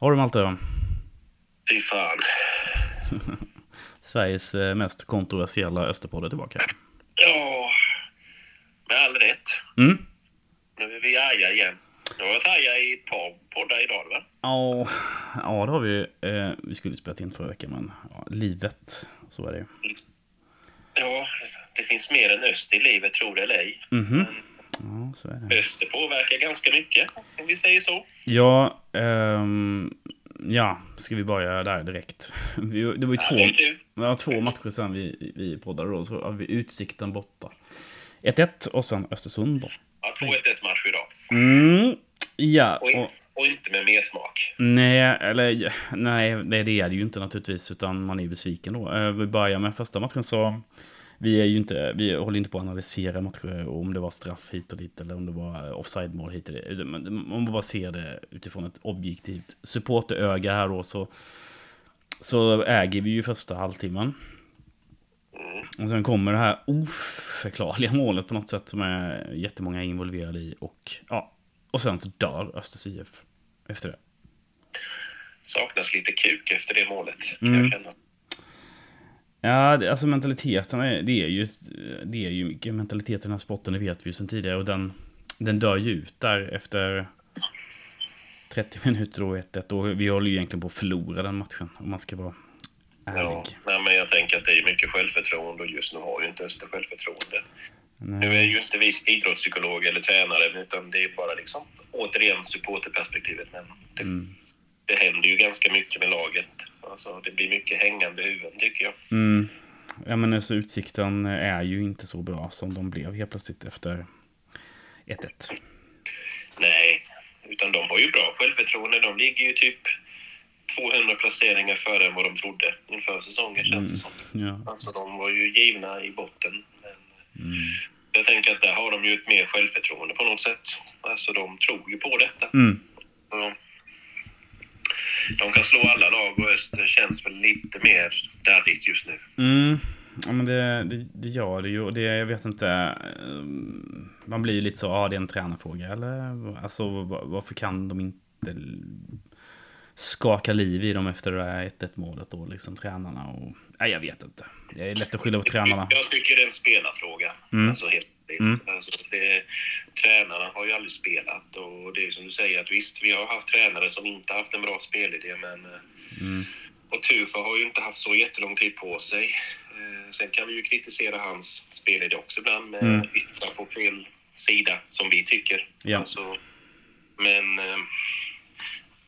Har du Malte? Fy fan. Sveriges eh, mest kontroversiella Österpodd är tillbaka. Ja, med all rätt. Mm. Nu är vi arga igen. Nu har varit arga i ett par poddar idag, va? Ja, ja, det har vi. Eh, vi skulle spela in förra veckan, men ja, livet, så är det ju. Ja, det finns mer än öst i livet, tror det eller ej. Mhm. Ja, så är det. Öster påverkar ganska mycket, om vi säger så. Ja, ehm, ja, ska vi börja där direkt? Vi, det var ju Ja, två, det ja, två matcher sen vi, vi poddade då. Så har vi Utsikten borta. 1-1 och sen Östersund borta. Ja, 2-1 match idag. Mm, ja, Och, och, och inte med mer smak. nej, eller nej, det, det är det ju inte naturligtvis, utan man är besviken då. Eh, vi börjar med första matchen så vi är ju inte, vi håller inte på att analysera matcher om det var straff hit och dit eller om det var offside-mål hit och dit. Om man bara ser det utifrån ett objektivt supporteröga här då så, så äger vi ju första halvtimmen. Och sen kommer det här oförklarliga målet på något sätt som är jättemånga involverade i och ja, och sen så dör Östers IF efter det. Saknas lite kuk efter det målet, kan Mm. jag känna. Ja, alltså mentaliteten, är, det är ju, det är ju mycket mentalitet i den här sporten, det vet vi ju sedan tidigare. Och den, den dör ju ut där efter 30 minuter och 1-1. Och vi håller ju egentligen på att förlora den matchen, om man ska vara ärlig. Ja, nej, men jag tänker att det är mycket självförtroende och just nu har ju inte Öster självförtroende. Nu är Nej. ju inte vi idrottspsykolog eller tränare utan det är bara liksom återigen supporterperspektivet. Men det, Mm. Det händer ju ganska mycket med laget. Alltså, det blir mycket hängande huvuden tycker jag. Mm. Ja, men alltså utsikten är ju inte så bra som de blev helt plötsligt efter 1-1. Nej, utan de har ju bra självförtroende. De ligger ju typ 200 placeringar före än vad de trodde inför säsongen känns det som. Ja. Alltså de var ju givna i botten. Men Mm. jag tänker att där har de ju ett mer självförtroende på något sätt. Alltså de tror ju på detta. Mm. De kan slå alla lag och Öster känns väl lite mer darrigt just nu. Mm. Ja, men det, det, det gör det ju. Det, jag vet inte. eh, Man blir ju lite så, ja det är en tränarfråga. Eller alltså va- varför kan de inte skaka liv i dem efter det där 1-1 målet då, liksom tränarna och... Nej, jag vet inte. Det är lätt att skylla på tränarna. Jag tycker det är en spelarfråga. Mm. Alltså helt enkelt. Mm. alltså, det, Tränarna har ju aldrig spelat och det är som du säger att visst, vi har haft tränare som inte haft en bra spelidé men eh, Mm. och Tufa har ju inte haft så jättelång tid på sig. Eh, Sen kan vi ju kritisera hans spelidé också ibland med Mm. yttra på fel sida som vi tycker. Ja. Alltså, men eh,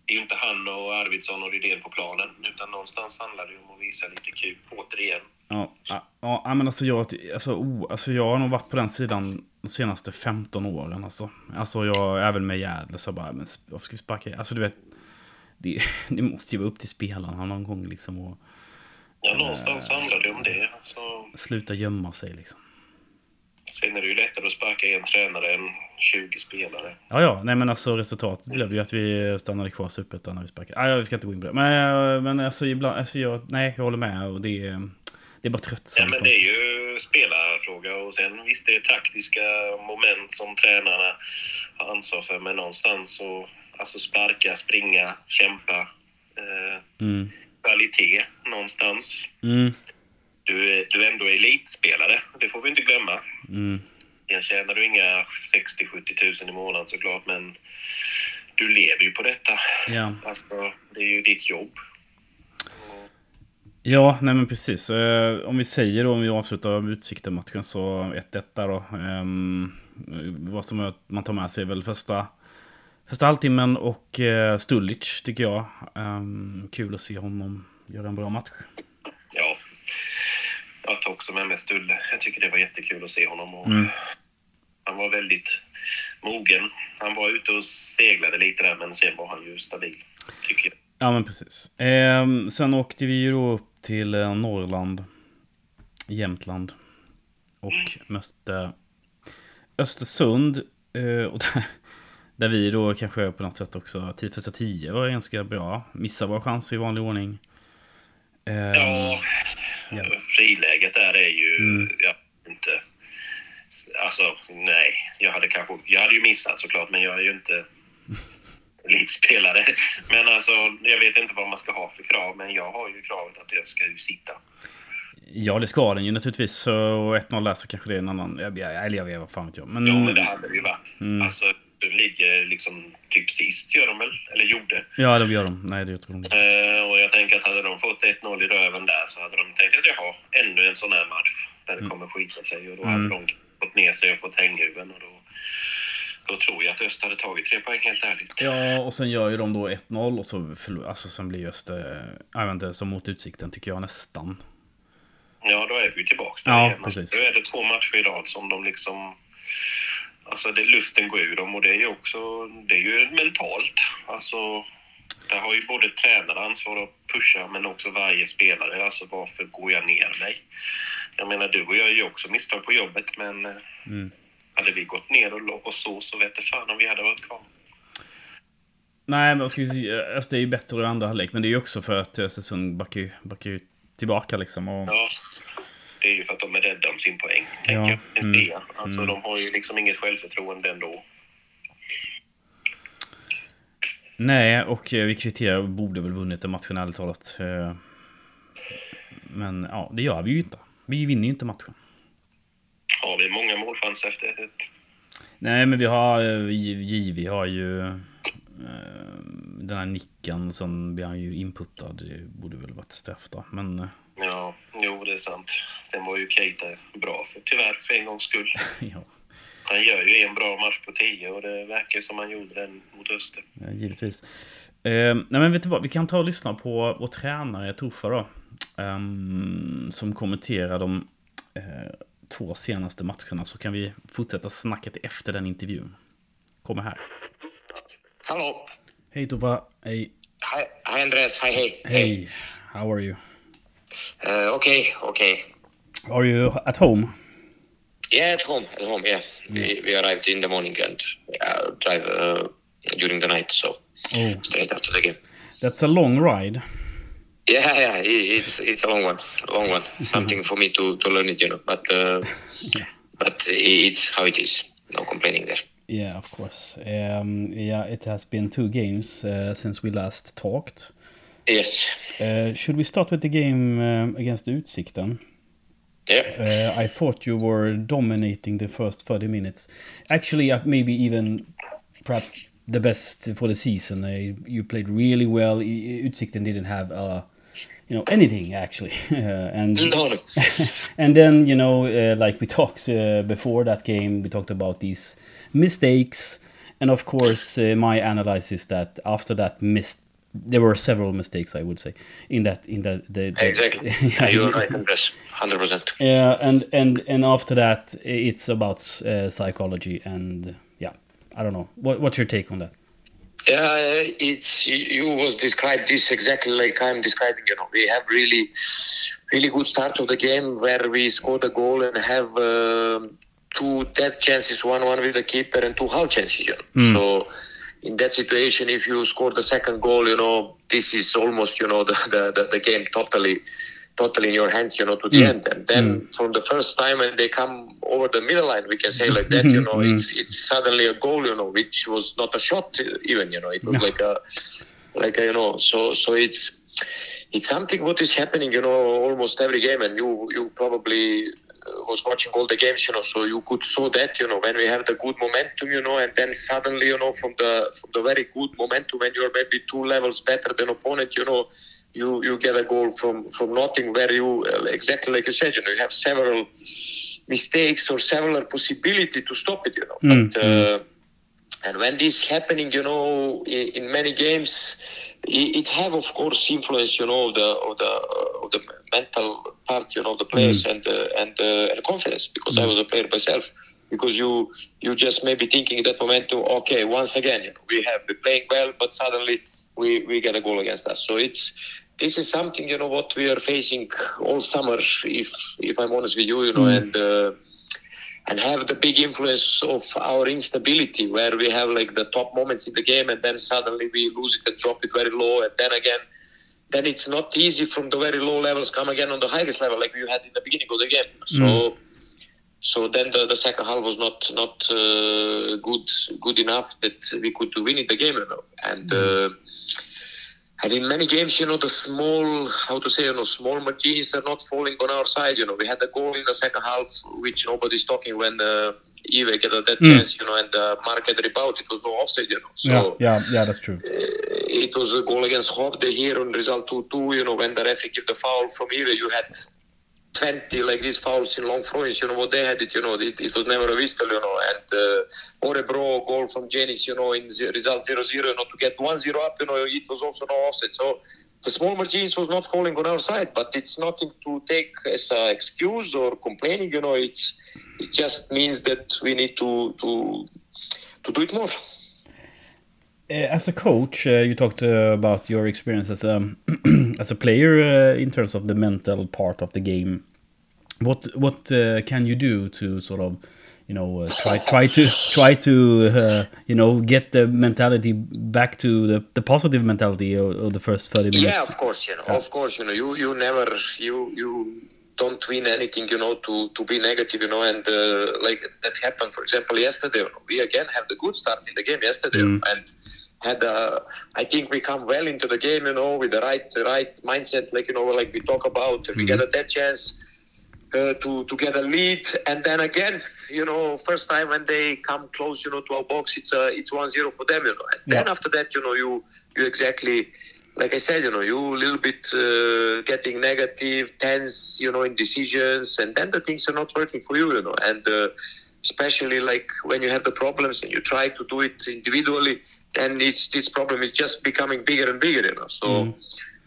det är ju inte han och Arvidsson och Rydén på planen utan någonstans handlar det ju om att visa lite kul återigen. Ja, ja, ja, men alltså jag, alltså, oh, alltså jag har nog varit på den sidan de senaste 15 åren. Alltså, alltså jag, även med Gärdle så bara, men varför ska vi sparka? Alltså du vet, det, det måste ju vara upp till spelarna någon gång liksom och Ja, någonstans handlar det om det. Alltså, sluta gömma sig liksom. sen är det ju lättare att sparka en tränare än 20 spelare. Ja, ja, nej men alltså resultatet blev ju att vi stannade kvar Superettan när vi sparkade. Ja, vi ska inte gå in på det. Men, eh, men alltså ibland, alltså jag, nej, jag håller med och det är, det är bara Ja, tröttsamt. men det är ju spelarfråga och sen visst det är taktiska moment som tränarna har ansvar för men någonstans så alltså sparka, springa, kämpa, eh, Mm. kvalitet någonstans. Mm. Du är, du är ändå elitspelare, det får vi inte glömma. Mm. Jag tjänar du inga 60-70 tusen i månaden såklart men du lever ju på detta. Ja. Alltså, det är ju ditt jobb. Ja, nej men precis. Eh, om vi säger då, om vi avslutar Utsikten-matchen så 1-1 där då. Ehm, vad som man tar med sig är väl första, första halvtimmen och uh, Stulic tycker jag. Ehm, kul att se honom göra en bra match. Ja, jag tar också med mig Stulle. Jag tycker det var jättekul att se honom. Och Mm. Han var väldigt mogen. Han var ute och seglade lite där, men sen var han ju stabil, tycker jag. Ja, men precis. Ehm, sen åkte vi ju då upp till eh, Norrland, Jämtland och mötte Östersund. eh, och där, där vi då kanske på något sätt också, 10 för 10 var ganska bra. Missade våra chanser i vanlig ordning. Ehm, Ja, ja. friläget där är ju... Mm. Ja, inte... Alltså, nej. Jag hade kanske... Jag hade ju missat såklart, men jag är ju inte elitspelare. Men alltså, jag vet inte vad man ska ha för krav, men jag har ju kravet att jag ska ju sitta. Ja, det ska den ju naturligtvis. Så 1-0 där så kanske det är en annan... Eller jag vet vad fan vet jag. Men... Ja, men det hade det ju varit. Mm. Alltså, de ligger liksom typ sist, gör de väl? Eller gjorde. Ja, det gör de. Nej, det tror de. Uh, och jag tänker att hade de fått 1-0 i röven där så hade de tänkt att jaha, ännu en sån här match där det mm. kommer skita sig. Och då mm. hade de fått ner sig och fått hänghuven. Och då, då tror jag att Öst hade tagit tre poäng, helt ärligt. Ja, och sen gör ju de då 1-0 och så alltså, sen blir Öst, äh, jag vet inte, som mot Utsikten tycker jag nästan. Ja, då är vi tillbaka där ja. Precis. Då är det två matcher i rad som de liksom... Alltså det, luften går ur dem och det är ju också... Det är ju mentalt. Alltså, där har ju både tränare ansvar att pusha men också varje spelare. Alltså varför går jag ner mig? Jag menar du och jag gör ju också misstag på jobbet men... Eh, mm. Hade vi gått ner och, och så så vet jag fan om vi hade varit kvar. Nej, men ska vi, Öster är ju bättre i andra halvlek, men det är ju också för att Östersund backar, backar ju tillbaka liksom. Och... Ja, det är ju för att de är rädda om sin poäng, tänker ja. jag. Mm. Alltså, mm. de har ju liksom inget självförtroende ändå. Nej, och eh, vi kvitterar borde väl vunnit den matchen ärligt talat. Eh, men ja, det gör vi ju inte. Vi vinner ju inte matchen. Har vi många målchanser efter ett? Nej, men vi har... JV har ju den här nicken, sen blir han ju inputtad. Det borde väl varit straff då, men... Eh, ja, jo det är sant. Sen var ju Keita bra, för, tyvärr, för en gångs skull. ja. Han gör ju en bra match på tio och det verkar som han gjorde den mot Öster. Ja, givetvis. Eh, nej men vet du vad, vi kan ta och lyssna på vår tränare Tuffa då. Eh, som kommenterar de eh, två senaste matcherna så kan vi fortsätta snacket efter den intervjun. Kommer här. Hallå! Hej Tova, hej. Hi Andres, hi, hey. Hey, how are you? Uh, okay, okay. Are you at home? Yeah, at home, at home, yeah. Mm. We, we arrived in the morning and uh, drive uh, during the night, so oh. straight after the game. That's a long ride. Yeah, yeah, it's it's a long one, a long one. Something for me to, to learn it, you know. But uh, but it's how it is. No complaining there. Yeah, of course. Um, yeah, it has been two games uh, since we last talked. Yes. Uh, should we start with the game um, against Utsikten? Yeah. Uh, I thought you were dominating the first 30 minutes. Actually, uh, maybe even perhaps the best for the season. Uh, you played really well. Utsikten didn't have uh, you know anything actually uh, and no. and then you know uh, like we talked uh, before that game we talked about these mistakes and of course uh, my analysis that after that missed there were several mistakes i would say in that in that the, the exactly yeah, you're right in 100% yeah and and and after that it's about uh, psychology and i don't know what, what's your take on that uh, it's you was described this exactly like I'm describing. You know, we have really, really good start of the game where we scored a goal and have uh, two dead chances, one one with the keeper and two half chances. You know, mm. so in that situation, if you score the second goal, you know, this is almost you know the the, the, the game totally totally in your hands, you know, to the mm. end. And then mm. from the first time when they come over the middle line, we can say like that, you know, mm. it's it's suddenly a goal, you know, which was not a shot even, you know, it was no. like a like a, you know, so so it's it's something what is happening, you know, almost every game, and you you probably was watching all the games, you know, so you could saw that, you know, when we have the good momentum, you know, and then suddenly, you know, from the from the very good momentum, when you're maybe two levels better than opponent, you know, you you get a goal from from nothing where you uh, exactly like you said, you know, you have several mistakes or several possibility to stop it, you know, mm. but. Uh, and when this happening, you know, in, in many games, it, it, have of course influence, you know, of the of the uh, of the mental part, you know, the players mm. and uh, and uh, and confidence. Because mm. I was a player myself. Because you you just maybe thinking in that moment, okay, once again, you know, we have been playing well, but suddenly we we get a goal against us. So it's this is something you know what we are facing all summer. If if I'm honest with you, you know, mm. and. Uh, and have the big influence of our instability where we have like the top moments in the game and then suddenly we lose it and drop it very low and then again then it's not easy from the very low levels come again on the highest level like we had in the beginning of the game so mm. So then the, the second half was not not uh, good good enough that we could to win it the game, you know. And uh, and in many games, you know, the small how to say, you know, small machines are not falling on our side. You know, we had a goal in the second half, which nobody's talking when. Uh, Eve get that Mm. chance, you know, and uh, Mark had rebound. It was no offside, you know. So yeah, yeah, yeah, that's true. uh, it was a goal against Skövde here on result 2-2, you know, when the referee gave the foul from here, you had 20 like these fouls in long throws, you know, what they had it, you know, it, it was never a whistle, you know, and uh, Orebro goal from Janis, you know, in ze- result 0-0, you know, to get 1-0 up, you know, it was also no offset. So the small margins was not falling on our side, but it's nothing to take as an excuse or complaining, you know, it's it just means that we need to to to do it more. Uh, as a coach, uh, you talked uh, about your experience as a as a player uh, in terms of the mental part of the game. What what uh, can you do to sort of you know uh, try try to try to uh, you know get the mentality back to the, the positive mentality of, of the first thirty minutes? Yeah, of course, you know, Yeah. of course, you know, you you never you you don't win anything, you know, to to be negative, you know, and uh, like that happened, for example, yesterday. We again had the good start in the game yesterday, Mm. and had uh, I think we come well into the game, you know, with the right right mindset, like you know, like we talk about, we get a dead chance. Uh, to to get a lead. And then again you know first time when they come close you know to our box it's uh, it's 1-0 for them you know. And then after that you know you you exactly like I said, you know, you a little bit uh, getting negative, tense, you know, in decisions, and then the things are not working for you, you know, and uh, especially like when you have the problems and you try to do it individually, then it's this problem is just becoming bigger and bigger, you know. So, Mm.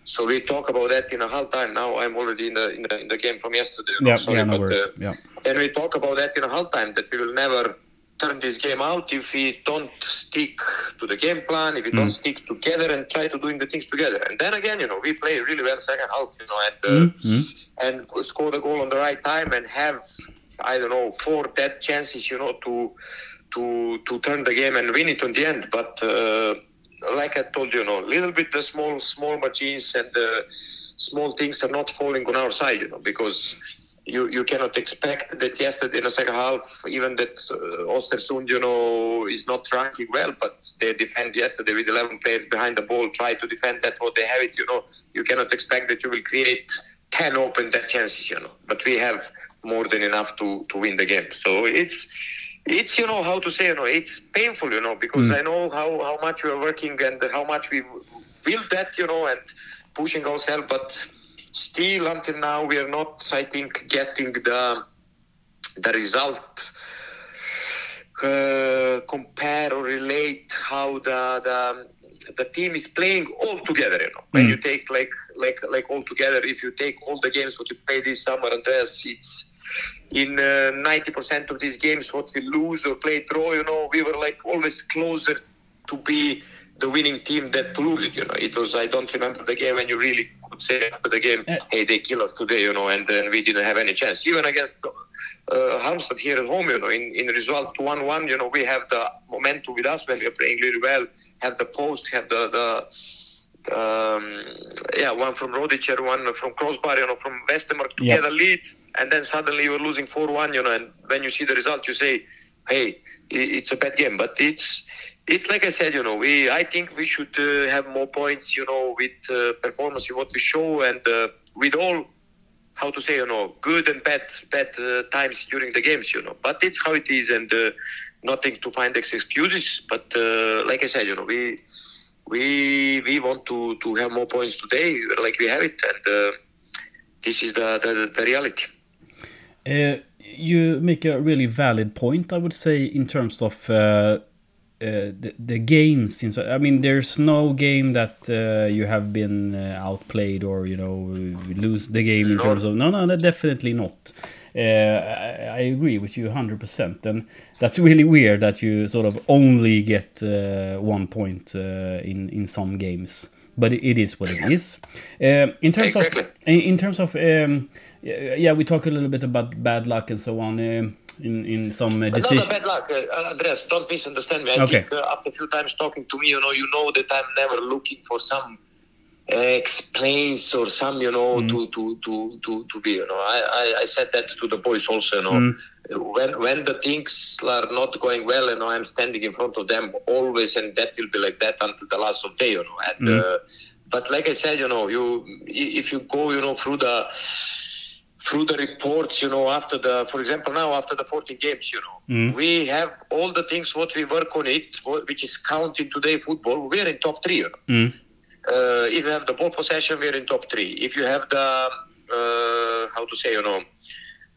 so we talk about that in a half time. Now I'm already in the in the, in the game from yesterday. you know, Yeah, sorry, yeah, no but, worries. uh, yeah. then we talk about that in a half time that we will never turn this game out if we don't stick to the game plan, if we don't Mm. stick together and try to doing the things together. And then again, you know, we play really well second half, you know, and uh, mm. and score the goal on the right time and have I don't know four dead chances, you know, to to to turn the game and win it on the end. But uh, like I told you, you know, a little bit the small small machines and the small things are not falling on our side, you know, because you, you cannot expect that yesterday in the second half, even that uh, Ostersund, you know, is not ranking well, but they defend yesterday with 11 players behind the ball, try to defend that what they have it, you know. You cannot expect that you will create 10 open dead chances, you know. But we have more than enough to, to win the game. So it's, it's, you know, how to say, you know, it's painful, you know, because Mm. I know how, how much we are working and how much we will that, you know, and pushing ourselves, but still until now we are not, I think, getting the the result uh, compare or relate how the the the team is playing all together. You know, when Mm. you take like like like all together, if you take all the games what you play this summer, Andreas, it's in uh, ninety percent of these games what we lose or play draw. You know, we were like always closer to be the winning team than to lose it. You know, it was I don't remember the game when you really could say after the game, Uh, hey, they kill us today. You know, and then we didn't have any chance even against. Uh, Halmstad here at home, you know, in, in result 1-1, you know, we have the momentum with us when we are playing really well, have the post, have the, the um, yeah, one from Rodicer, one from Crossbar, you know, from Westermark Yeah. get a lead, and then suddenly you're losing 4-1, you know, and when you see the result, you say, hey, it's a bad game, but it's it's like I said, you know, we I think we should uh, have more points, you know, with uh, performance, with what we show, and uh, with all how to say, you know, good and bad bad uh, times during the games, you know. But it's how it is, and uh, nothing to find excuses. But uh, like I said, you know, we we we want to to have more points today, like we have it, and this is the the, the reality. Uh, you make a really valid point, I would say, in terms of uh, uh, the, the games. Since I mean, there's no game that uh, you have been uh, outplayed or you know lose the game in No. terms of no, no, no definitely not. Uh, I, agree with you 100%, and that's really weird that you sort of only get uh, one point uh, in in some games. But it, is what it is. Uh, in terms Exactly. of in, in terms of um, yeah, yeah, we talk a little bit about bad luck and so on um in in some uh, But not decision. bad luck, uh, Andreas. Don't misunderstand me. I Okay. think uh, after a few times talking to me, you know, you know that I'm never looking for some explains or some, you know, Mm. to, to, to, to, to be, you know, I, I, I said that to the boys also, you know, Mm. when, when the things are not going well, you know, I'm standing in front of them always, and that will be like that until the last of day, you know, and, Mm. uh, but like I said, you know, you, if you go, you know, through the, through the reports, you know, after the, for example, now after the 14 games, you know, Mm. we have all the things what we work on it, which is counting today football. We're in top three. You know? Mm. uh, if you have the ball possession, we're in top three. If you have the uh, how to say, you know,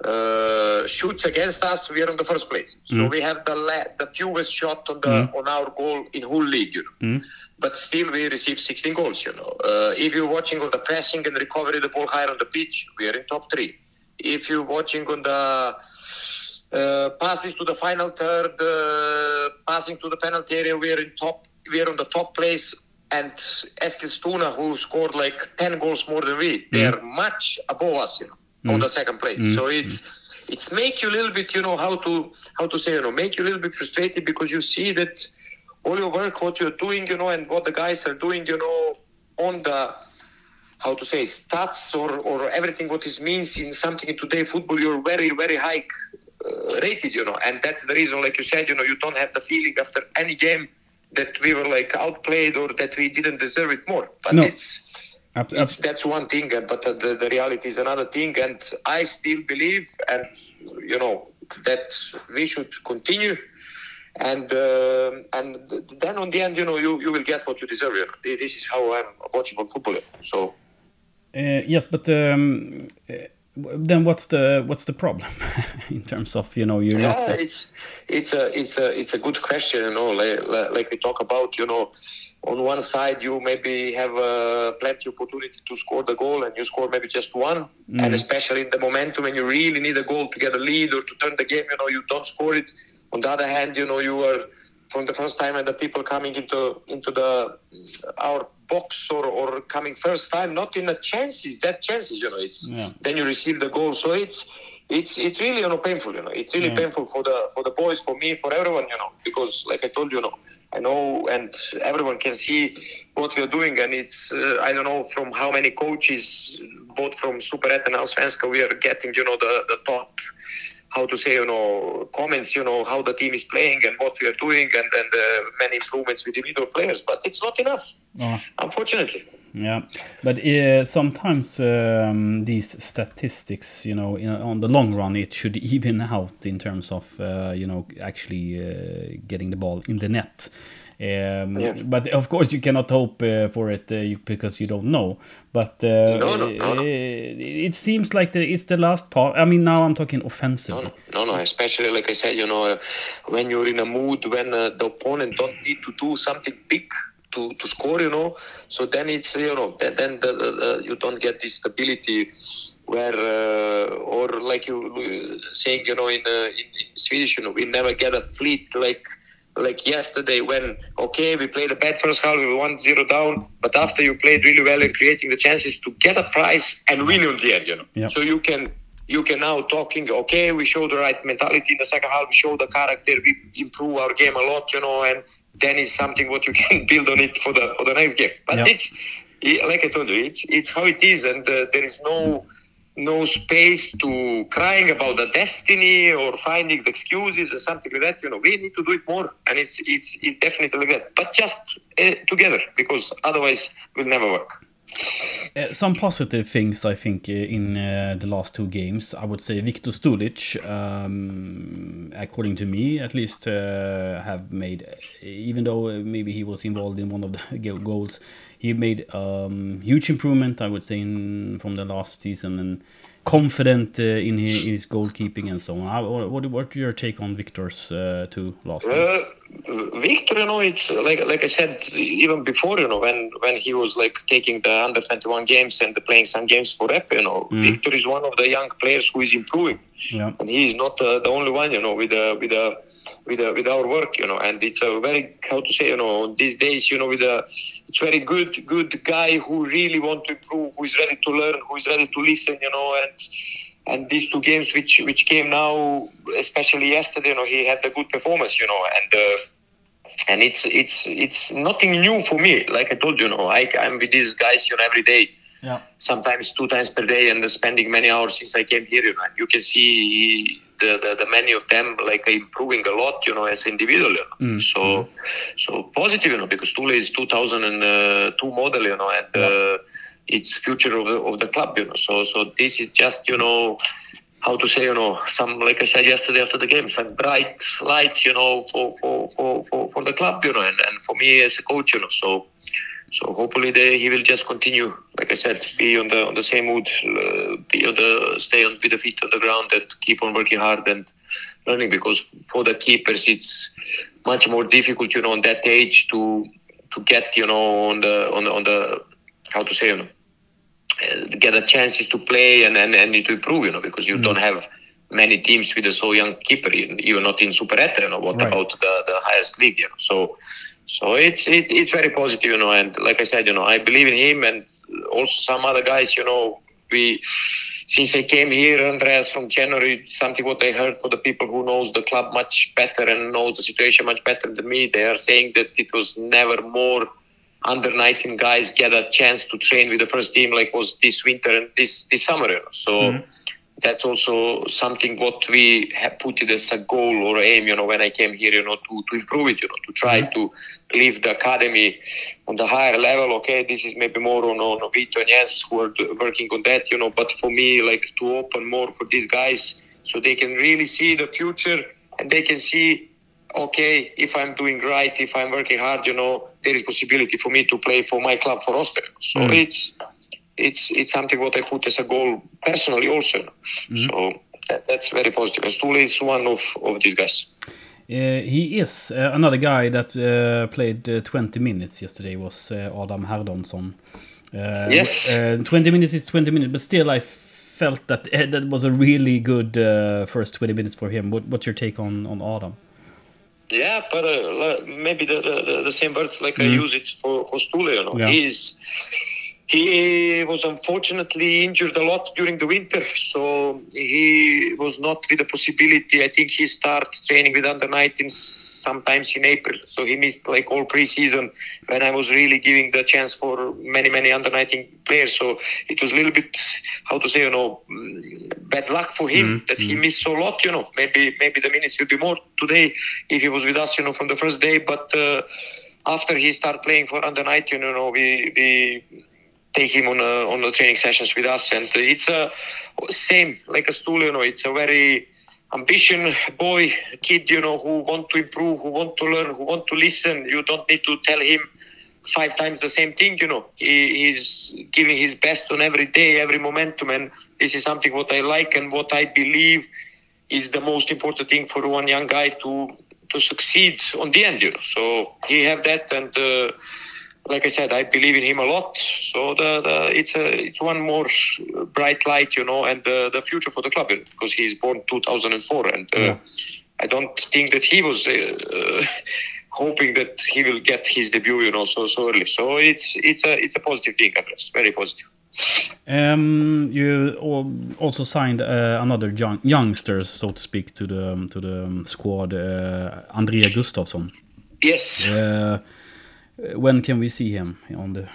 uh, shoots against us, we're in the first place. So Mm. we have the la- the fewest shot on the Mm. on our goal in whole league. You know. Mm. But still, we receive 16 goals. You know, uh, if you're watching on the passing and recovery, the ball higher on the pitch, we are in top three. If you're watching on the uh, passes to the final third, uh, passing to the penalty area, we are in top. We are on the top place. And Eskilstuna, who scored like 10 goals more than we, they Mm. are much above us, you know, on Mm. the second place. Mm. So it's it's make you a little bit, you know, how to how to say, you know, make you a little bit frustrated because you see that all your work, what you're doing, you know, and what the guys are doing, you know, on the how to say stats or, or everything what this means in something in today football you're very very high uh, rated you know. And that's the reason like you said you know you don't have the feeling after any game that we were like outplayed or that we didn't deserve it more. But No. it's, it's that's one thing uh, but uh, the, the reality is another thing. And i still believe and you know that we should continue. And uh, and then on the end you know you, you will get what you deserve you know. this is how i'm watching football so yes, but um, uh, then what's the what's the problem in terms of you know you're yeah, not the- it's it's a it's a it's a good question. You know, like, like we talk about. You know, on one side you maybe have uh, plenty opportunity to score the goal, and you score maybe just one. And especially in the momentum when you really need a goal to get a lead or to turn the game, you know, you don't score it. On the other hand, you know, you are from the first time and the people coming into into the our box or, or coming first time, not in the chances, that chances, you know, it's Yeah. then you receive the goal. So it's it's it's really you know painful, you know. It's really Yeah. painful for the for the boys, for me, for everyone, you know, because like I told you, you know, I know and everyone can see what we are doing, and it's uh, I don't know from how many coaches, both from Superettan and svenska we are getting, you know, the the top. How to say, you know, comments, you know, how the team is playing and what we are doing, and then uh, the many improvements with individual players, but it's not enough, Oh, unfortunately. Yeah, but uh, sometimes um, these statistics, you know, in, on the long run, it should even out in terms of uh, you know actually uh, getting the ball in the net. Um, Yeah. But of course, you cannot hope uh, for it uh, you, because you don't know. But uh, No, no, no, uh, it seems like the, it's the last part. I mean, now I'm talking No, offensively. no, no, no. Especially like I said, you know, uh, when you're in a mood when uh, the opponent don't need to do something big to, to score, you know. So then it's you know then, then the, the, you don't get this stability where uh, or like you uh, saying, you know, in, uh, in in Swedish, you know, we never get a flyt like like yesterday when okay we played a bad first half we were one zero down but after you played really well in creating the chances to get a prize and win in the end you know Yeah. so you can you can now talking okay we show the right mentality in the second half we show the character we improve our game a lot you know and then it's something what you can build on it for the for the next game. But Yeah. it's like i told you it's it's how it is and uh, there is no no space to crying about the destiny or finding the excuses or something like that. You know we need to do it more and it's it's, it's definitely like that. But just uh, together because otherwise will never work some positive things, I think, uh, in uh, the last two games. I would say Viktor Stulic, um, according to me, at least, uh, have made, even though maybe he was involved in one of the goals, he made um, huge improvement, I would say, in, from the last season and confident uh, in, his, in his goalkeeping and so on. How- What, what, what's your take on Victor's uh, two last? Uh, Victor, you know, it's like like I said even before, you know, when when he was like taking the under twenty one games and playing some games for Rep, you know, Victor is one of the young players who is improving, Yeah. and he is not uh, the only one, you know, with uh, with uh, with uh, with our work, you know, and it's a very how to say, you know, these days, you know, with a it's very good good guy who really want to improve, who is ready to learn, who is ready to listen, you know, and and these two games which which came now, especially yesterday, you know, he had a good performance, you know, and uh, and it's it's it's nothing new for me. Like I told you, you know, I I'm with these guys, you know, every day. Yeah. Sometimes two times per day, and spending many hours since I came here. You know, you can see the, the, the many of them like improving a lot, you know, as individual. You know? Mm. So so positive, you know, because Tule is 2002 model, you know, and uh, it's future of the of the club, you know. So so this is just you know how to say, you know, some like I said yesterday after the game, some bright lights, you know, for for for for, for the club, you know, and, and for me as a coach, you know. So so hopefully they, he will just continue, like I said, be on the on the same mood, uh, be on the stay on with the feet on the ground and keep on working hard and learning because for the keepers it's much more difficult, you know, on that age to to get, you know, on the on the on the how to say, you know, uh, get a chances to play and, and, and to improve, you know, because you Mm. don't have many teams with a so young keeper, even not in Superetta, you know, what Right. about the, the highest league, you know. So so it's, it's it's very positive, you know, and like I said, you know, I believe in him and also some other guys, you know, we since I came here, Andreas, from January, something what I heard for the people who knows the club much better and knows the situation much better than me, they are saying that it was never more under 19 guys get a chance to train with the first team like was this winter and this this summer. You know? So Mhm. that's also something what we have put it as a goal or aim. You know, when I came here, you know, to, to improve it. You know, to try to leave the academy on the higher level. Okay, this is maybe more on on Vito and Jens who are working on that. You know, but for me, like to open more for these guys so they can really see the future and they can see okay, if I'm doing right, if I'm working hard, you know, there is possibility for me to play for my club for Öster. So Mm. it's it's it's something what I put as a goal personally also. Mm. So that, that's very positive. And Stule is one of, of these guys. Uh, he is uh, another guy that uh, played uh, 20 minutes yesterday was uh, Adam Herdonsson. Yes. Uh, 20 minutes is 20 minutes, but still I felt that that was a really good uh, first 20 minutes for him. What, what's your take on, on Adam? Yeah, but uh, maybe the, the, the, same words like I Mm. use it for, for Stule, you know. Yeah. He's he was unfortunately injured a lot during the winter, so he was not with the possibility. I think he started training with under 19 sometimes in April, so he missed like all preseason when I was really giving the chance for many many under 19 players. So it was a little bit how to say, you know, mm, bad luck for him Mm, that he mm. missed so lot. You know, maybe maybe the minutes would be more today if he was with us, you know, from the first day, but. Uh, after he started playing for under 19, you know, we, we take him on a, on the training sessions with us, and it's a same like a stool, you know. It's a very ambition boy, kid, you know, who want to improve, who want to learn, who want to listen. You don't need to tell him five times the same thing, you know. He, he's giving his best on every day, every momentum, and this is something what I like and what I believe is the most important thing for one young guy to to succeed on the end, you know. So he have that, and uh, like I said, I believe in him a lot. So the, the it's a it's one more bright light, you know, and the the future for the club because he's born 2004, and uh, Yeah. I don't think that he was. Uh, hoping that he will get his debut you know so so early so it's it's a it's a positive thing Andres. very positive Um, you also signed uh, another young, youngster, so to speak, to the to the squad, uh, Andrea Gustafsson. yes Uh, when can we see him on the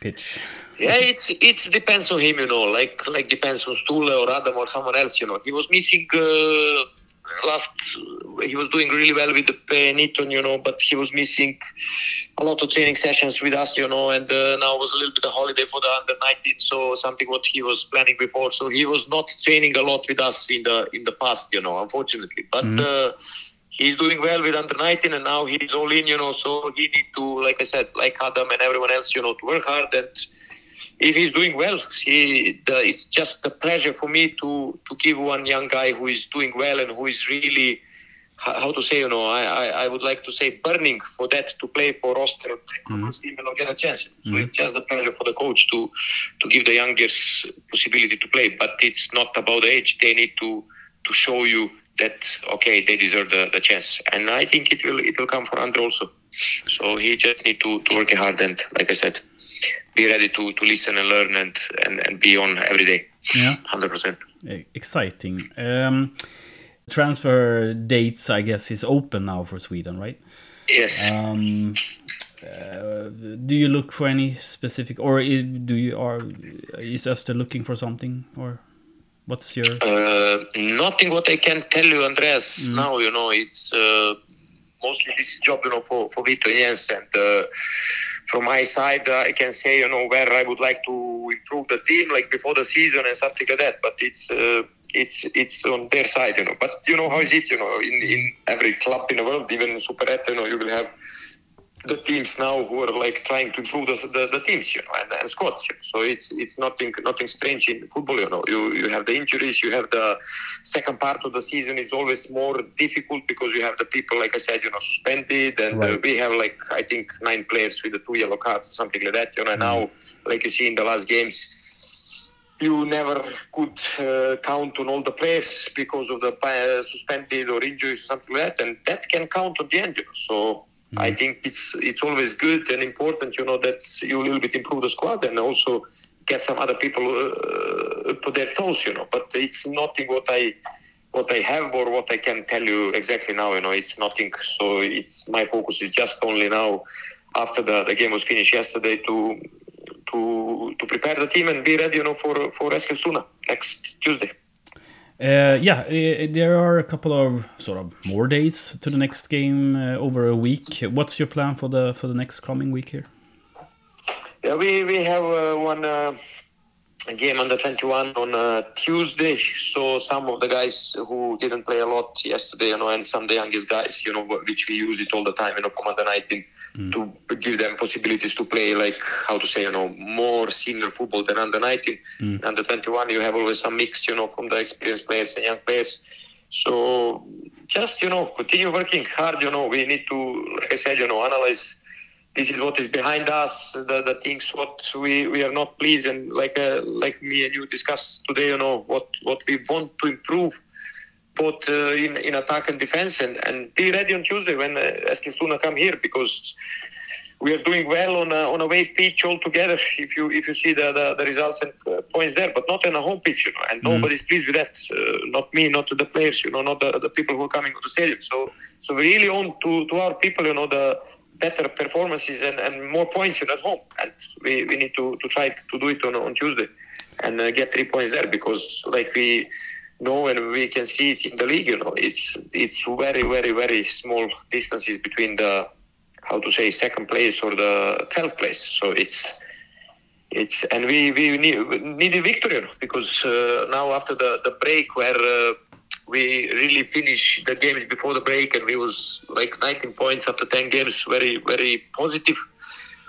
pitch? Yeah, it's it depends on him, you know. Like like depends on Stule or Adam or someone else, you know. He was missing uh, last. He was doing really well with the Benetton, you know, but he was missing a lot of training sessions with us, you know. And uh, now was a little bit of holiday for the under 19, so something what he was planning before. So he was not training a lot with us in the in the past, you know. Unfortunately, but. Mhm. Uh, he's doing well with under 19 and now he's all in you know so he need to like i said like adam and everyone else you know to work hard and if he's doing well he the, it's just a pleasure for me to to give one young guy who is doing well and who is really how to say you know i i, I would like to say burning for that to play for roster Mhm. team and not get a chance so Mhm. it's just a pleasure for the coach to to give the youngers possibility to play but it's not about age they need to to show you that okay they deserve the, the chance and i think it will it will come for andre also so he just need to, to work hard and like i said be ready to, to listen and learn and, and, and be on every day Yeah. 100% Eh, Exciting. Um, transfer dates, I guess, is open now for Sweden, right? Yes. Um, uh, do you look for any specific, or do you are is Öster looking for something, or what's your? Uh, nothing what I can tell you, Andreas. Now you know it's uh, mostly this job, you know, for for Vito and Jens. And uh, from my side, uh, I can say you know where I would like to improve the team, like before the season and something like that. But it's. Uh, it's it's on their side, you know. But you know how is it, you know, in, in every club in the world, even in Super you know, you will have the teams now who are like trying to improve the, the, the teams, you know, and, and squads. You know. So it's it's nothing nothing strange in football, you know. You you have the injuries, you have the second part of the season is always more difficult because you have the people, like I said, you know, suspended, and uh, we have like I think nine players with the two yellow cards, something like that, you know. And now, like you see in the last games. You never could uh, count on all the players because of the uh, suspended or injuries or something like that, and that can count at the end. You know? So I think it's it's always good and important, you know, that you a little bit improve the squad and also get some other people uh, up to their toes, you know. But it's nothing what I what I have or what I can tell you exactly now. You know, it's nothing. So it's my focus is just only now after the, the game was finished yesterday to to to prepare the team and be ready, you know, for for Eskilstuna next Tuesday. Uh, yeah, there are a couple of sort of more days to the next game uh, over a week. What's your plan for the for the next coming week here? Yeah, we we have uh, one uh, game on the 21 on uh, Tuesday. So some of the guys who didn't play a lot yesterday, you know, and some the youngest guys, you know, which we use it all the time, you know, Commander 19 Hmm. to give them possibilities to play like how to say you know more senior football than under 19 mm. under 21 you have always some mix you know from the experienced players and young players. So just you know continue working hard you know. We need to like i said you know analyze this is what is behind us the, the things what we, we are not pleased and like uh, like me and you discussed today you know what what we want to improve both uh, in in attack and defense, and, and be ready on Tuesday when uh, Eskilstuna come here because we are doing well on a, on a away pitch altogether. If you if you see the the, the results and uh, points there, but not on a home pitch, you know, and nobody's pleased with that. Uh, not me, not the players, you know, not the, the people who are coming to the stadium. So so we really own to to our people, you know, the better performances and, and more points you know, at home. And we, we need to, to try to do it on, on Tuesday and uh, get three points there because, like we know and we can see it in the league, you know, it's it's very, very, very small distances between the, how to say, second place or the 12th place. So it's, it's and we, we need, need a victory because uh, now after the, the break where uh, we really finished the games before the break and we was like 19 points after 10 games very very positive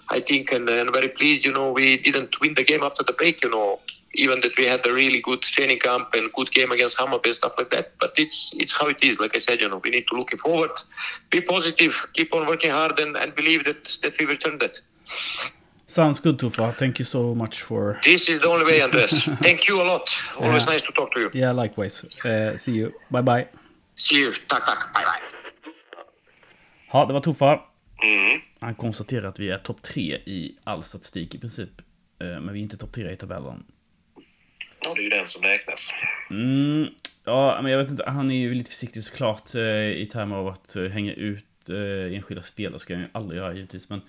i think and, and very pleased you know. We didn't win the game after the break you know even that we had a really good training camp and good game against Hammarby and stuff like that but it's it's how it is like i said you know we need to looking forward be positive keep on working hard and, and believe that that we will turn that Sounds good, Tufa. Thank you so much for. this is the only way andres thank you a lot always Yeah. nice to talk to you Yeah, likewise. Uh, see you. Bye bye. see you tack tack bye bye Ja, det var Tufa. Mm. Han konstaterar att vi är topp tre i all statistik i princip. Eh, Men vi är inte topp tre i tabellen. Ja, det är ju den som räknas. Mm, ja, men jag vet inte. Han är ju lite försiktig såklart eh, i termer av att eh, hänga ut eh, enskilda spelare. ska han ju aldrig göra givetvis. Men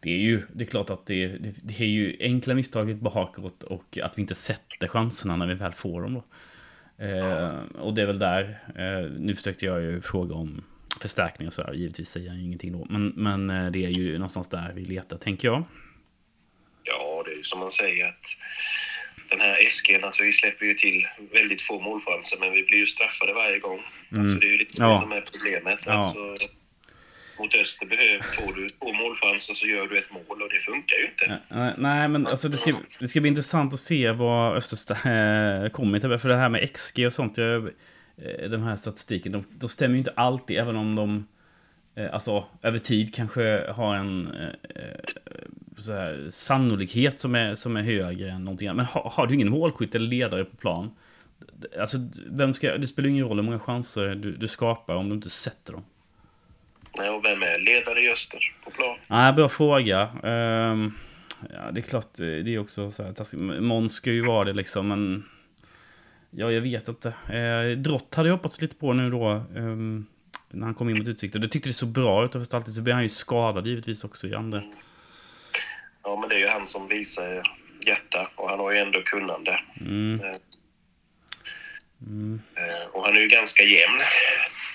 det är ju, det är klart att det, det, det är ju enkla misstaget bakåt och att vi inte sätter chanserna när vi väl får dem då. Eh, och det är väl där, eh, nu försökte jag ju fråga om förstärkning och så här. Givetvis säger han ju ingenting då. Men, men eh, det är ju någonstans där vi letar, tänker jag. Ja, det är ju som man säger att den här SG'n, alltså vi släpper ju till väldigt få målchanser men vi blir ju straffade varje gång. Alltså det är ju lite Mm. Ja. det är problemet. Ja. Alltså, mot Öster behöver, får du två målchanser så gör du ett mål och det funkar ju inte. Nej, Nej, men alltså det ska, det ska bli intressant att se vad Östersta äh, kommer till. För det här med XG och sånt, jag, eh, den här statistiken, de, de stämmer ju inte alltid, även om de eh, alltså över tid kanske har en eh, eh, här, sannolikhet som är, som är högre än någonting annat. Men har, har du ingen målskytt eller ledare på plan, alltså vem ska, det spelar ingen roll hur många chanser du, du skapar om du inte sätter dem. Nej, och vem är ledare i Öster på plan? Nej, bra fråga. Ehm, ja, det är klart, eh, det är också så här taskigt. Måns ska ju vara det liksom, men... Ja, jag vet inte. Uh, Drott hade jag hoppats lite på nu då. Um, när han kom in mot Utsikten. Det tyckte det så bra ut och först alltid så blev han ju skadad givetvis också i andra. Ja, men det är ju han som visar hjärta och han har ju ändå kunnande. Mm. Eh, Mm. eh, Och han är ju ganska jämn,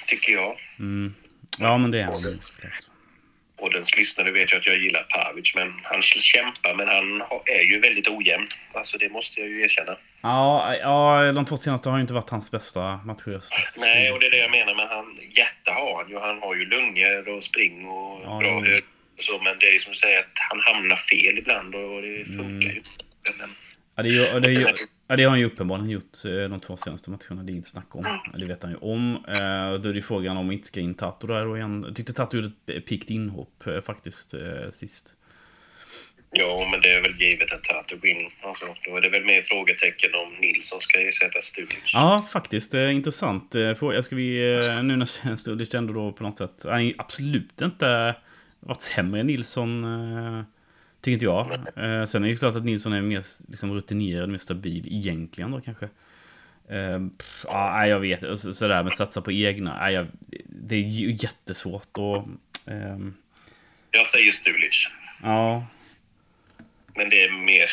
tycker jag. Mm. Ja, men det är han såklart. Och den lyssnare vet ju att jag gillar Pavic, men han kämpar, men han är ju väldigt ojämn. Alltså det måste jag ju erkänna. Ja, ja, de två senaste har ju inte varit hans bästa matcher. Nej, och det är det jag menar, men han, hjärta har han ju. Han har ju lungor och spring och Ja, bra hög så, men det är som du säger att han hamnar fel ibland och det funkar Mm. ju. Men, Ja, det, är ju- det, är ja, det har han ju uppenbarligen gjort eh, de två senaste matcherna. Det är inget snack om. Det vet han ju om. Eh, Då är det frågan om vi inte ska in Tato där då igen. Jag tyckte Tato gjorde ett pikt inhopp eh, faktiskt sist. ja, men det är väl givet att Tato går in. Alltså, då är det väl mer frågetecken om Nilsson ska ersätta Stulic. Ja, faktiskt. Intressant. Fråga. Ska vi, nu när Stulic ändå då på något sätt, han ju absolut inte varit sämre än Nilsson. Tycker inte jag. Eh, sen är det ju klart att Nilsson är mer liksom, rutinerad, mer stabil egentligen då kanske. Eh, pff, ja, nej, jag vet. Så- Sådär med satsa på egna. Nej, jag, det är ju jättesvårt och... ehm, Jag säger Stulic, ja. men det är mer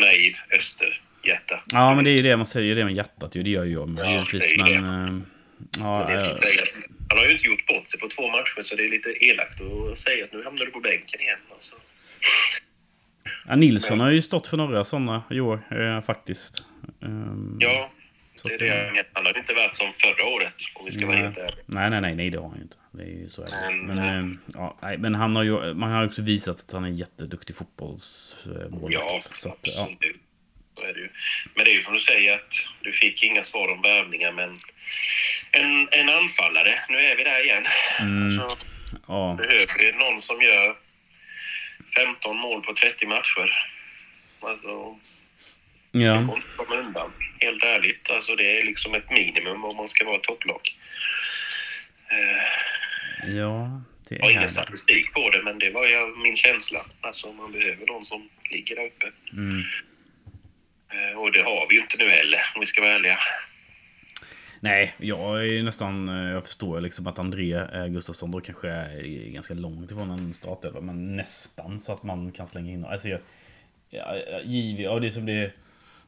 naiv österhjärta. ja, men det är ju det man säger, det med hjärtat ju. Det gör ju jag med Ja, givetvis. Men... eh, ja, är eh, att Han har ju inte gjort bort sig på två matcher så det är lite elakt att säga att nu hamnar du på bänken igen. Alltså. Ja, Nilsson har ju stått för några sådana i år, eh, faktiskt. Ehm, Ja, det är det. Han har inte varit som förra året om vi ska vara Nej. helt ärliga. Nej, nej, nej, nej, det har han ju inte. Det är ju så. Men, Men, eh, ja, nej, men han har ju, man har ju också visat att han är jätteduktig fotbollsmålvakt. Ja, så att, ja. absolut. Ju. Men det är ju som du säger att du fick inga svar om värvningar men en, en anfallare, nu är vi där igen. Mm. Så ja. behöver det någon som gör 15 mål på 30 matcher. Alltså, det ja. går inte att komma undan. Helt ärligt. Alltså, det är liksom ett minimum om man ska vara topplag. Eh, Ja, det jag har är ingen det. statistik på det, men det var ju min känsla. Alltså, man behöver någon som ligger där uppe. Mm. Eh, och det har vi ju inte nu heller, om vi ska vara ärliga. Nej, jag är nästan, eh, jag förstår liksom att André eh, Gustafsson då kanske är ganska långt ifrån en startelva, men nästan så att man kan slänga in Alltså jag, ja, giv, ja, det är som det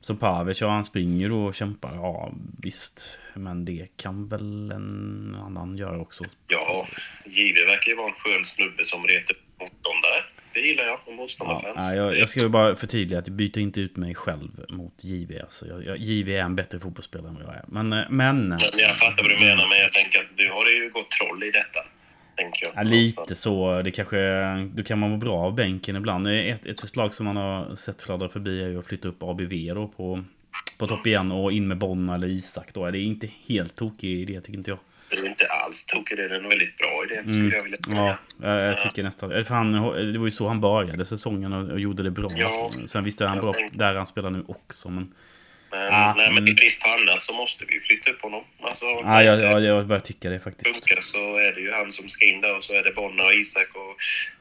som Pavic, ja han springer och kämpar, ja visst. Men det kan väl en annan göra också. Ja, Give verkar ju vara en skön snubbe som retar motståndare. Det gillar jag, Ja, motståndarfans. nej, jag, jag ska bara förtydliga att jag byter inte ut mig själv mot JV. Alltså, jag, jag, JV är en bättre fotbollsspelare än vad jag är. Men, eh, men Men jag fattar vad du menar, men jag tänker att du har ju gått troll i detta. Jag. Ja, lite så. Det kanske, då kan man vara bra av bänken ibland. Ett, ett förslag som man har sett fladdra förbi är ju att flytta upp ABV då på, på topp igen och in med Bonna eller Isak då. Det är inte helt tokig idé tycker inte jag. Det är inte alls tokigt, det är en väldigt bra idé skulle jag vilja säga. Mm. Ja, jag, tycker nästan... För han, det var ju så han började säsongen och, och gjorde det bra. Ja. Sen- Sen visste han bra tänkte- där han spelar nu också. Men, Men, Ah, nej, men mm. i brist på annat så måste vi flytta upp honom. Alltså, ja, när jag, det börjar tycka det faktiskt. funkar så är det ju han som ska in där och så är det Bonna och Isak och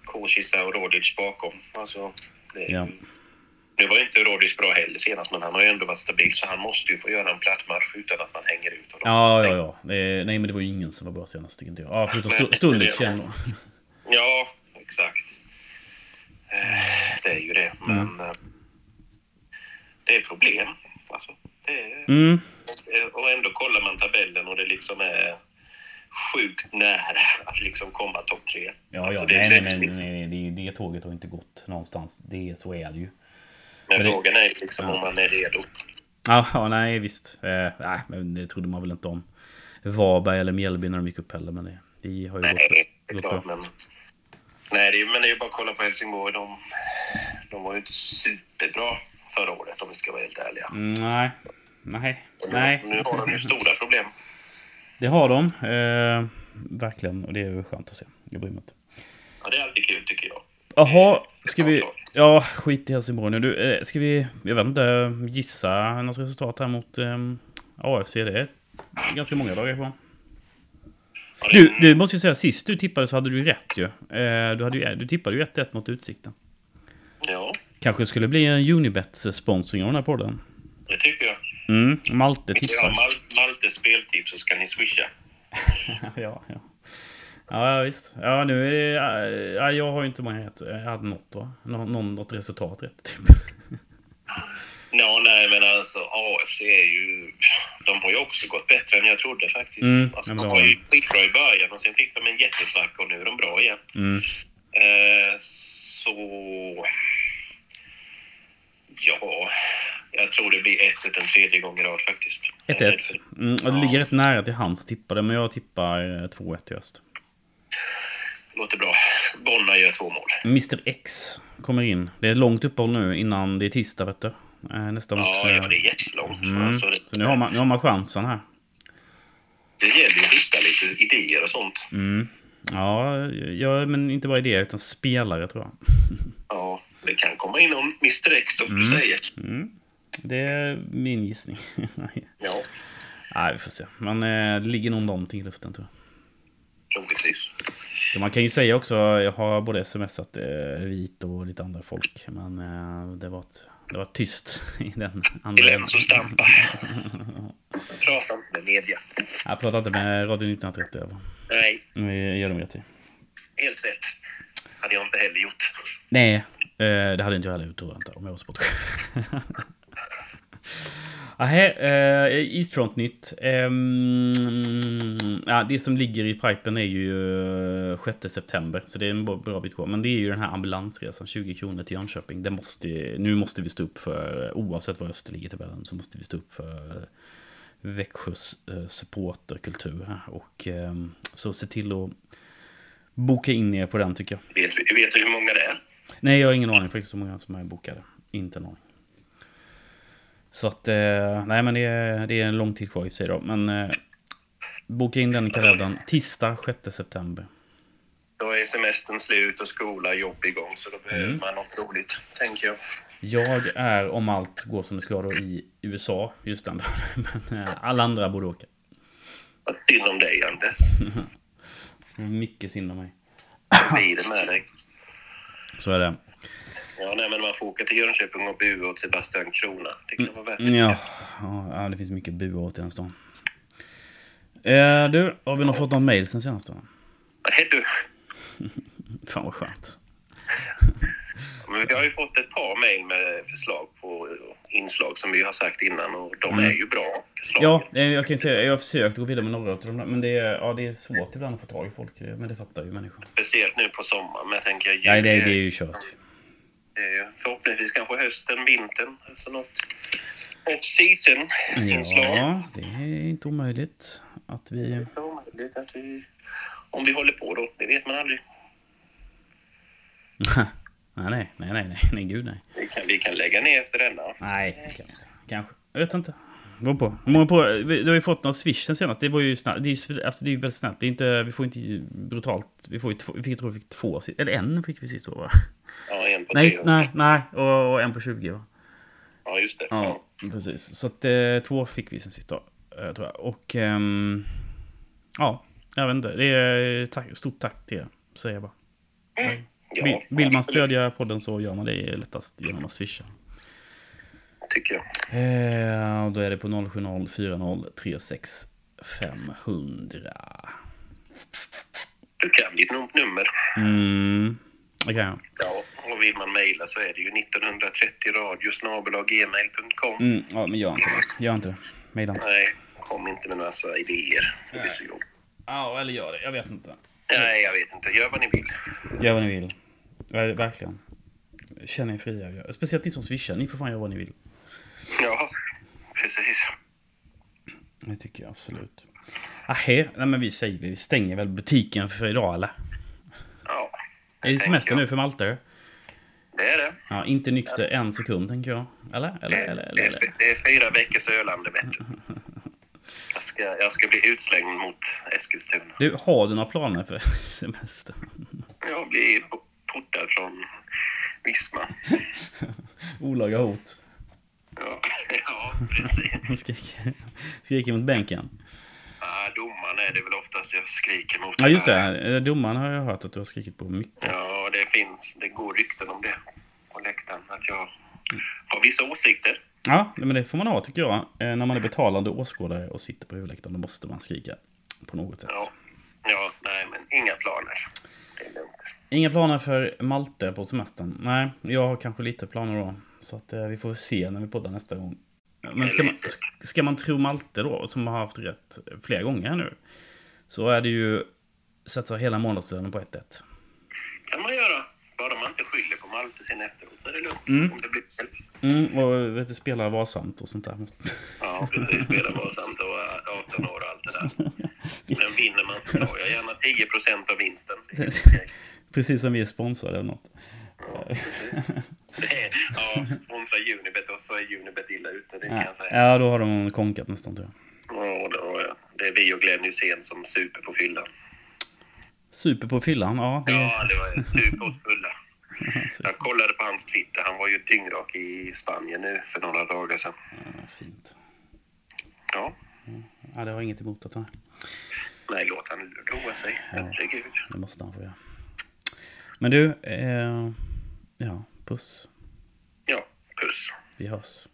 Kosisa och Rodic bakom. Alltså, det är Ja. Nu var inte Rodic bra heller senast, men han har ju ändå varit stabil så han måste ju få göra en platt match utan att man hänger ut honom. Ja, ja, ja. Nej, men det var ju ingen som var bra senast tycker inte jag. Ja, förutom Stu- Stullic ändå. Ja, exakt. Eh, Det är ju det, men Mm. eh, det är problem. Alltså, det är, Mm. Och ändå kollar man tabellen och det liksom är sjukt nära att liksom komma topp tre. Ja, ja. Alltså, det är nej, nej, nej, nej. Det, det tåget har inte gått någonstans. Det, så är det ju. Men Men det- frågan är ju liksom Ja. om man är redo. Ja, ja nej visst. Eh, nej, men det trodde man väl inte om Varberg eller Mjällby när de gick upp heller. Men det, de har ju Nej, gått, det är gått klart, bra. men... Nej, det är, men det är ju bara att kolla på Helsingborg. De, de var ju inte superbra förra året om vi ska vara helt ärliga. Mm, nej, nej, nej. Nu har de ju stora problem. Det har de. Eh, verkligen. Och det är ju skönt att se. Jag bryr mig inte. Ja, det är alltid kul tycker jag. Jaha, ska vi... Ja, skit i Helsingborg nu. Du, eh, ska vi, jag vet inte, gissa något resultat här mot eh, AFC? Det är ganska många dagar kvar. Du, du måste ju säga, sist du tippade så hade du rätt ju. Eh, du, hade ju du tippade ju 1-1 mot Utsikten. Ja, Kanske skulle bli en Unibet-sponsring av den här podden. det tycker jag. Mm, Malte Vill ni ha tippar. Mal Maltes speltips så ska ni swisha. ja, ja. Ja, visst. Ja, nu är det... Ja, jag har ju inte många rätt. Jag hade något, va? Nå, något resultat rätt, typ. Ja, nej, men alltså AFC är ju... De har ju också gått bättre än jag trodde faktiskt. Mm, alltså, ja, de var ju skitbra i början och sen fick de en jättesvacka och nu är de bra igen. Mm. Eh, så... Ja, jag tror det blir 1-1 en tredje gång i rad faktiskt. 1-1. Mm, och det ligger rätt nära till hans tippade, men jag tippar eh, 2-1 i öst. Låter bra. Bonna gör två mål. Mr X kommer in. Det är långt uppehåll nu innan det är tisdag, vet du. Eh, Nästa match. Ja, ja, det är jättelångt. Mm. Alltså, det, Så nu har, man, nu har man chansen här. det gäller ju att hitta lite idéer och sånt. Mm. Ja, ja, men inte bara idéer utan spelare tror jag. Ja, det kan komma in om Mr X som du Mm. säger. Mm. Det är min gissning. Ja, Nej, vi får se. Men eh, det ligger nog någonting i luften tror jag. Troligtvis. Så man kan ju säga också, jag har både smsat eh, Vit och lite andra folk. Men eh, det, var ett, det var tyst i den andra Gläns och stampa. Prata inte med media. Jag pratar inte med Radio 1930 över. Nej, Det gör de rätt i. helt rätt. Hade jag inte heller gjort. Nej, eh, det hade inte jag heller gjort tror jag inte om jag var sportchef. Nähä, eh, Eastfront-nytt. Ehm, ja, det som ligger i pipen är ju eh, 6 september, så det är en bra- bit kvar. Men det är ju den här ambulansresan, 20 kronor till Jönköping. Det måste, nu måste vi stå upp för, oavsett var Öster ligger i tabellen, så måste vi stå upp för eh, Växjös eh, supporterkultur. Och ehm, så se till att boka in er på den tycker jag. Vet, vet du hur många det är? Nej, jag har ingen aning faktiskt hur många som är bokade. Inte en aning. Så att, eh, nej men det är, det är en lång tid kvar i och sig då. Men eh, boka in den i kalendern. Tisdag 6 september. Då är semestern slut och skola, jobb igång. Så då behöver Mm. man något roligt, tänker jag. Jag är, om allt går som det ska då, i USA just den dagen. Men eh, alla andra borde åka. Vad synd om dig, Anders. Mycket synd om mig. Blir det med dig? Så är det. Ja, nej, men man får åka till Jönköping och bua åt Sebastian Krona. Det kan vara värt det. Ja, ja, det finns mycket bua åt i den stan. Eh, du, har vi nog fått någon mail sen senast? Nej, du. Fan vad skönt. Men vi har ju fått ett par mejl med förslag på inslag som vi har sagt innan och de Mm. är ju bra förslag. Ja, jag kan säga jag har försökt gå vidare med några av dem, men det är, ja, det är svårt ibland att få tag i folk. Men det fattar ju människor. Speciellt nu på sommaren, men jag tänker... Nej, det, det är ju kört. Ju förhoppningsvis kanske hösten, vintern, alltså något off-season inslag. Ja, det är inte omöjligt att vi... Det är omöjligt att vi, om vi håller på då, det vet man aldrig. nej, nej, nej, nej, nej, gud nej. Vi kan, vi kan lägga ner efter denna. Nej, det kan vi inte. Kanske. Jag vet inte. Beror på. Många på. Du har ju fått något swish sen senast. Det var ju snabbt. Det är ju alltså, det är väldigt snabbt. Det är inte, vi får inte brutalt. Vi får ju två, vi fick, tror vi fick två. Eller en fick vi sist då va? Ja, en på Nej, tre. nej, nej. Och, och en på 20 va? Ja, just det. Ja, precis. Så att eh, två fick vi sen sist då, eh, tror jag. Och ehm, ja, jag vet inte. Det är tack, stort tack till er, säger jag bara. Ja, Vill, vill man stödja podden så gör man det lättast genom att swisha. Tycker jag. Eh, och då är det på 070 40 36 500. Du kan ditt num- nummer. Mm, det kan jag. Ja, och vill man mejla så är det ju 1930 radiosnabelaggmail.com. Mm, ja, men gör inte det. Gör inte det. Mejla inte. Nej, kom inte med massa idéer. Det blir så jobbigt. Ja, eller gör det. Jag vet inte. Nej, jag vet inte. Gör vad ni vill. Gör vad ni vill. Ver- Verkligen. Känn er fria. Speciellt ni som swishar. Ni får fan göra vad ni vill. Ja, precis. Det tycker jag absolut. Ahä, nej men vi säger vi stänger väl butiken för idag eller? Ja, Är det semester jag. nu för Malte? det är det. Ja, inte nykter en sekund tänker jag. Eller? Eller? Det, Eller? Eller? det, eller? är, det är fyra veckors ölande, vet du. Jag ska, jag ska bli utslängd mot Eskilstuna. Du, har du några planer för semester? Jag blir po- portad från Visma. Olaga hot. Ja, ja precis. Skriker, skriker mot bänken. Ja, domaren är det väl oftast jag skriker mot. Ja, just det. Eh, Domaren har jag hört att du har skrikit på mycket. Ja, det finns. Det går rykten om det på läktaren. Att jag har vissa åsikter. Ja, men det får man ha tycker jag. Eh, När man är betalande åskådare och sitter på huvudläktaren, då måste man skrika. På något sätt. Ja. ja, nej men inga planer. Det är lugnt. Inga planer för Malte på semestern? Nej, jag har kanske lite planer då. Så att eh, vi får se när vi poddar nästa gång. Men ska man, ska man tro Malte då, som har haft rätt flera gånger nu, så är det ju satsa hela månadslönen på 1-1. kan man göra. Bara man inte skyller på Malte sen efteråt så är det lugnt. Mm. Om det blir fel. Mm, och vet du, spela varsamt och sånt där. Ja, precis. Spela varsamt och är 18 år och allt det där. Men vinner man så tar jag gärna 10 procent av vinsten. Precis som vi är sponsrade eller något. Ja, precis. Det ja, sponsra Unibet och så är Unibet illa ute, det kan Ja, jag säga. ja, då har de konkat nästan tror jag. Ja, ja. Det är vi och Glenn Hysén som super på fyllan. Super på fyllan, ja. Det, Ja, det var super oss fulla. Jag kollade på hans Twitter. Han var ju dyngrak i Spanien nu för några dagar sedan. ja, fint. Ja, Ja, det har inget emot att han nej, låt han roa sig. Herregud. Det måste han få göra. Men du, eh, ja, puss. Ja, puss. Vi hörs.